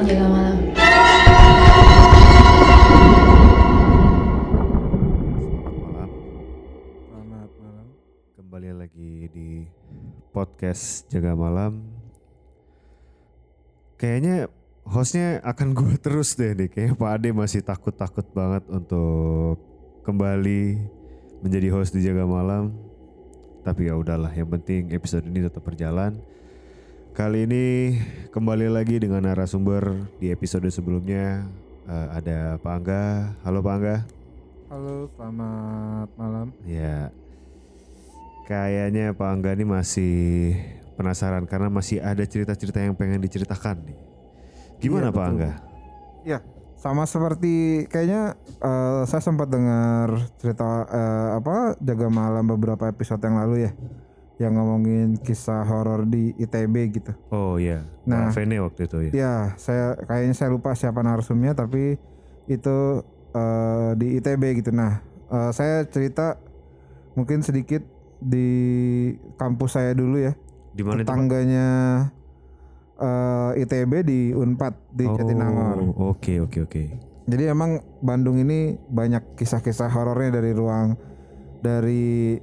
jaga malam. Selamat malam. Selamat malam. Kembali lagi di podcast Jaga Malam. Kayaknya hostnya akan gue terus deh nih. Kayaknya Pak Ade masih takut-takut banget untuk kembali menjadi host di Jaga Malam. Tapi ya udahlah, yang penting episode ini tetap berjalan. Kali ini kembali lagi dengan narasumber di episode sebelumnya eh, ada Pak Angga. Halo Pak Angga. Halo, selamat malam. Ya, kayaknya Pak Angga ini masih penasaran karena masih ada cerita-cerita yang pengen diceritakan nih. Gimana Iya, Pak betul. Angga? Ya, sama seperti kayaknya eh, saya sempat dengar cerita eh, apa jaga malam beberapa episode yang lalu ya, yang ngomongin kisah horor di ITB gitu. Oh iya, Nah. Vene waktu itu ya. Ya, saya kayaknya saya lupa siapa narsumnya tapi itu eh, di ITB gitu. Nah, eh, saya cerita mungkin sedikit di kampus saya dulu ya. Di mana? Pak? tetangganya eh, ITB di Unpad di Jatinangor. Oh, Oke oke oke. Jadi emang Bandung ini banyak kisah-kisah horornya dari ruang dari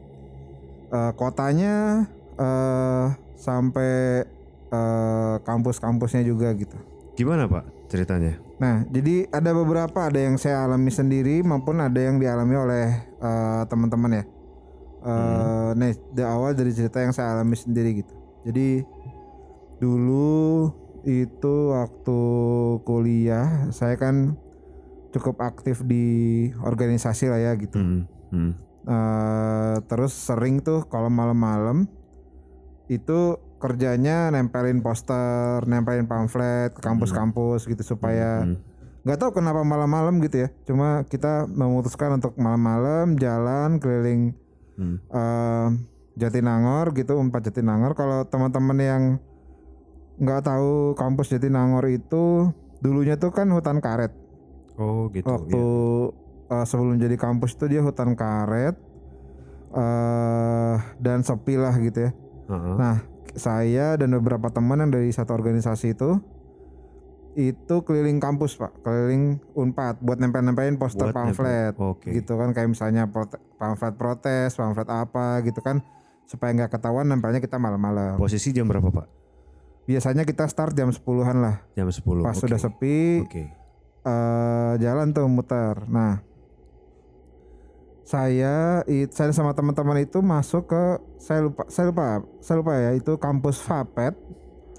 eh, kotanya eh, sampai eh, kampus-kampusnya juga gitu. Gimana Pak ceritanya? Nah, jadi ada beberapa ada yang saya alami sendiri maupun ada yang dialami oleh eh, teman-teman ya. Eh, Nih, di awal dari cerita yang saya alami sendiri gitu. Jadi dulu itu waktu kuliah saya kan cukup aktif di organisasi lah ya gitu. Hmm, hmm. Eh, terus sering tuh kalau malam-malam itu kerjanya nempelin poster, nempelin pamflet ke kampus-kampus gitu supaya Hmm. nggak tahu kenapa malam-malam gitu ya. Cuma kita memutuskan untuk malam-malam jalan keliling Hmm. eh, Jatinangor gitu, empat Jatinangor. Kalau teman-teman yang nggak tahu kampus Jatinangor itu dulunya tuh kan hutan karet. Oh gitu. Waktu iya. Eh, sebelum jadi kampus itu dia hutan karet eh dan sepi lah gitu ya. Heeh. Nah, saya dan beberapa teman yang dari satu organisasi itu itu keliling kampus pak, keliling unpad buat nempel-nempelin poster Buat pamflet, nempel. Oke. gitu kan kayak misalnya prote- pamflet protes, pamflet apa gitu kan supaya nggak ketahuan nempelnya kita malam-malam. Posisi jam berapa Pak? Biasanya kita start jam 10-an lah, Jam 10. pas oke. sudah sepi Oke. eh, jalan tuh muter. Nah, saya it, saya sama teman-teman itu masuk ke saya lupa saya lupa saya lupa ya itu kampus Vapet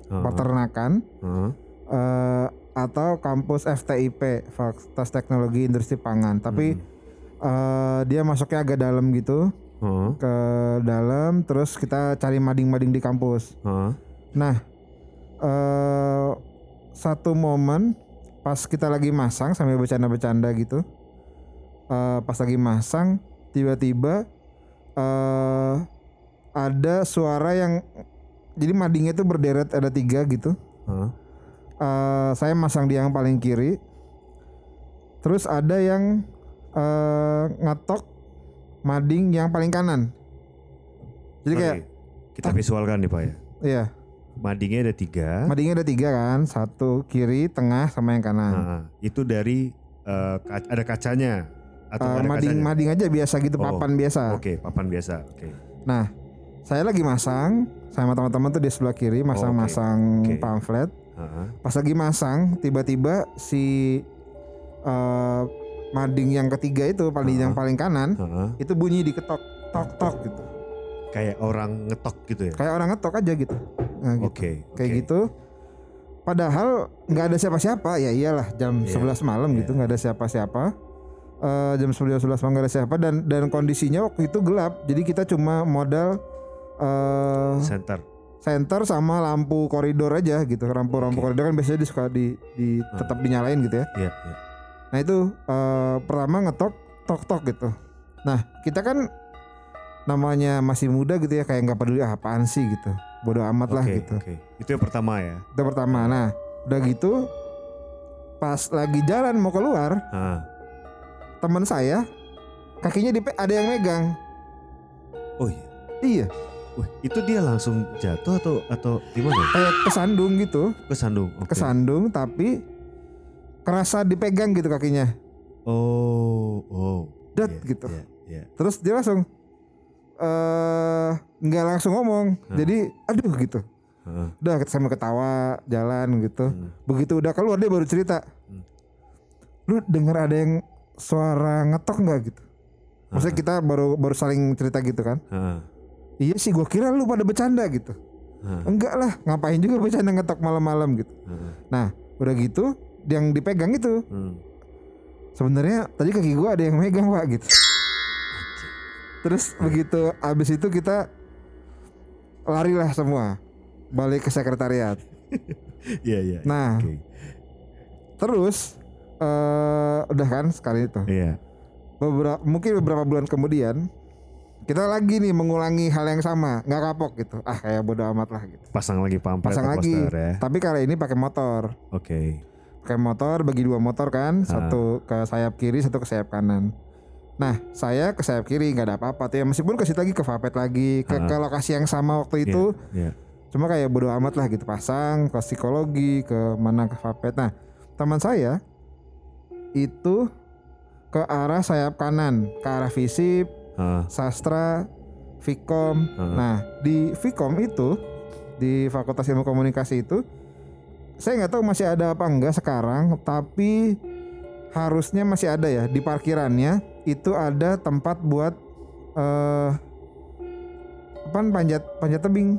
Heeh. peternakan Heeh. eh, atau kampus FTIP Fakultas Teknologi Industri Pangan. Tapi eh, dia masuknya agak dalam gitu Heeh. ke dalam terus kita cari mading-mading di kampus. Heeh. Nah, eh satu momen pas kita lagi masang sambil bercanda-bercanda gitu, eh pas lagi masang tiba-tiba eh ada suara yang jadi madingnya itu berderet ada tiga gitu. Heeh. Eh saya masang di yang paling kiri, terus ada yang eh ngetok mading yang paling kanan. Jadi kayak, kita visualkan nih Pak ya. iya. Madingnya ada tiga. Madingnya ada tiga kan, satu kiri, tengah, sama yang kanan. Nah, itu dari eh, ka- ada kacanya atau Eh, nggak ada mading kacanya? mading aja biasa gitu, Oh, papan biasa. Oke, papan biasa. Oke. Nah, saya lagi masang sama teman-teman tuh di sebelah kiri masang-masang Oke. pamflet. Heeh. Pas lagi masang, tiba-tiba si eh, mading yang ketiga itu paling yang Ah. paling kanan Heeh. itu bunyi diketok, tok tok gitu. Kayak orang ngetok gitu ya. Kayak orang ngetok aja gitu. Nah, gitu. Oke. Kayak oke. gitu. Padahal nggak ada siapa-siapa ya iyalah jam Iya, 11 malam iya. gitu nggak ada siapa-siapa. Eh, jam 11 11 malam nggak ada siapa dan dan kondisinya waktu itu gelap. Jadi kita cuma modal eh Center. center sama lampu koridor aja gitu. Lampu-lampu Oke. koridor kan biasanya di suka di, di Ah. tetap dinyalain gitu ya. Iya, iya. Nah itu eh, pertama ngetok tok tok gitu. Nah kita kan namanya masih muda gitu ya kayak nggak peduli ah, apaan sih gitu. Bodoh amat lah Oke, gitu. oke. Itu yang pertama ya. Itu pertama. Nah, udah gitu pas lagi jalan mau keluar, Ah. Teman saya kakinya di ada yang megang. Oh iya. Iya. Wih, itu dia langsung jatuh atau atau gimana? kayak kesandung gitu Kesandung. Oke. kesandung tapi kerasa dipegang gitu kakinya Oh, oh. dat Iya, gitu Iya, iya. terus dia langsung eh nggak langsung ngomong jadi aduh gitu Heeh. udah sambil ketawa jalan gitu Hmm. begitu udah keluar dia baru cerita Hmm. lu dengar ada yang suara ngetok nggak gitu maksudnya kita baru baru saling cerita gitu kan Heeh. iya sih gua kira lu pada bercanda gitu Heeh. enggak lah ngapain juga bercanda ngetok malam-malam gitu Heeh. nah udah gitu yang dipegang itu Hmm. sebenarnya tadi kaki gua ada yang megang pak gitu terus begitu abis itu kita larilah semua balik ke sekretariat Iya, iya. nah Oke. terus eh udah kan sekali itu? Iya. beberapa mungkin beberapa bulan kemudian kita lagi nih mengulangi hal yang sama. Nggak kapok gitu. Ah kayak bodo amat lah gitu. Pasang lagi pamflet pasang lagi. ya. tapi kali ini pakai motor. Oke. pakai motor bagi dua motor kan. Satu ke sayap kiri satu ke sayap kanan. Nah saya ke sayap kiri nggak ada apa-apa tuh ya. Meskipun ke situ lagi ke Vapet lagi ke, ke lokasi yang sama waktu itu. Iya. cuma kayak bodo amat lah gitu. Pasang ke psikologi ke mana ke Vapet. Nah teman saya itu ke arah sayap kanan ke arah visip Heeh. sastra Vkom nah di Vkom itu di Fakultas Ilmu Komunikasi itu saya nggak tahu masih ada apa enggak sekarang tapi harusnya masih ada ya di parkirannya itu ada tempat buat eh apa panjat panjat tebing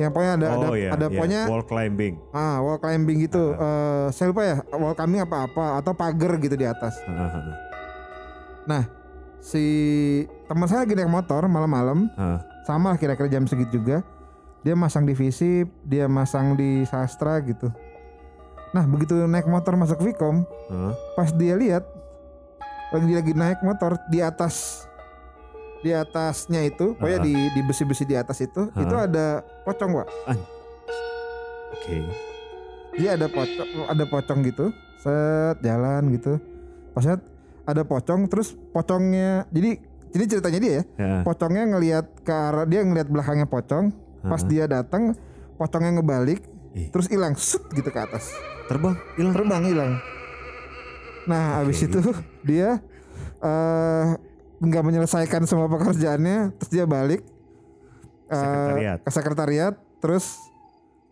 yang pokoknya ada ada oh iya, ada iya. pokoknya wall climbing. ah wall climbing gitu Eh, saya lupa ya wall climbing apa apa atau pagar gitu di atas Heeh, heeh. nah si teman saya lagi naik motor malam-malam Heeh. sama lah kira-kira jam segitu juga dia masang di visip dia masang di sastra gitu nah begitu naik motor masuk Vkom Heeh. pas dia lihat lagi lagi naik motor di atas di atasnya itu pokoknya Ah. di di besi-besi di atas itu Ah. itu ada pocong pak Oke. dia ada pocong ada pocong gitu set jalan gitu pas ada pocong terus pocongnya jadi jadi ceritanya dia ya Ya. pocongnya ngelihat ke arah dia ngelihat belakangnya pocong pas dia datang pocongnya ngebalik Ih. terus hilang sut gitu ke atas Terbang, hilang. terbang hilang nah habis Oke. itu dia eh nggak menyelesaikan semua pekerjaannya terus dia balik eh, Sekretariat. ke sekretariat terus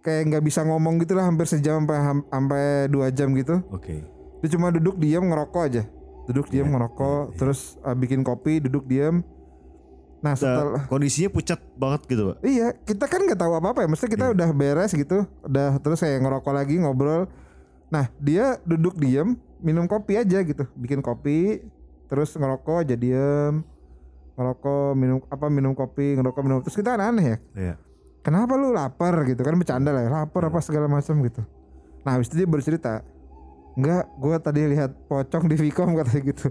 kayak nggak bisa ngomong gitu lah hampir sejam sampai sampai dua jam gitu Oke. dia cuma duduk diam ngerokok aja duduk diam ngerokok terus eh, bikin kopi duduk diam nah setelah Nah, kondisinya pucat banget gitu, Pak. Iya, kita kan nggak tahu apa-apa ya. Maksudnya kita udah beres gitu, udah terus kayak ngerokok lagi ngobrol. Nah dia duduk diem, minum kopi aja gitu, bikin kopi, terus ngerokok aja diem, ngerokok minum apa minum kopi, ngerokok minum. Terus kita kan aneh ya, Iya. kenapa lu lapar gitu kan bercanda lah, ya, lapar apa segala macam gitu. Nah habis itu dia bercerita, enggak, gua tadi lihat pocong di Vicom katanya gitu.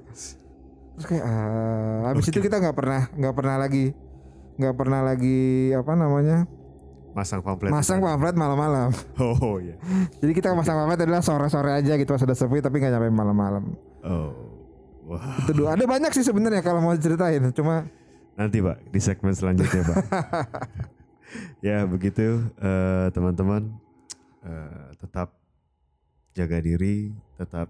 Terus kayak ah, habis itu kita nggak pernah nggak pernah lagi nggak pernah lagi apa namanya Masang pamflet. masang pamflet malam-malam. Oh iya. Jadi kita masang pamflet adalah sore-sore aja gitu pas sudah sepi tapi nggak nyampe malam-malam. Oh. Itu dua. Ada banyak sih sebenarnya kalau mau ceritain. Cuma Nanti Pak di segmen selanjutnya Pak. ya begitu eh, teman-teman Eh, tetap jaga diri, tetap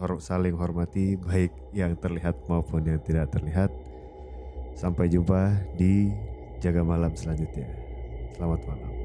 hor- saling hormati baik yang terlihat maupun yang tidak terlihat. Sampai jumpa di jaga malam selanjutnya. Selamat malam.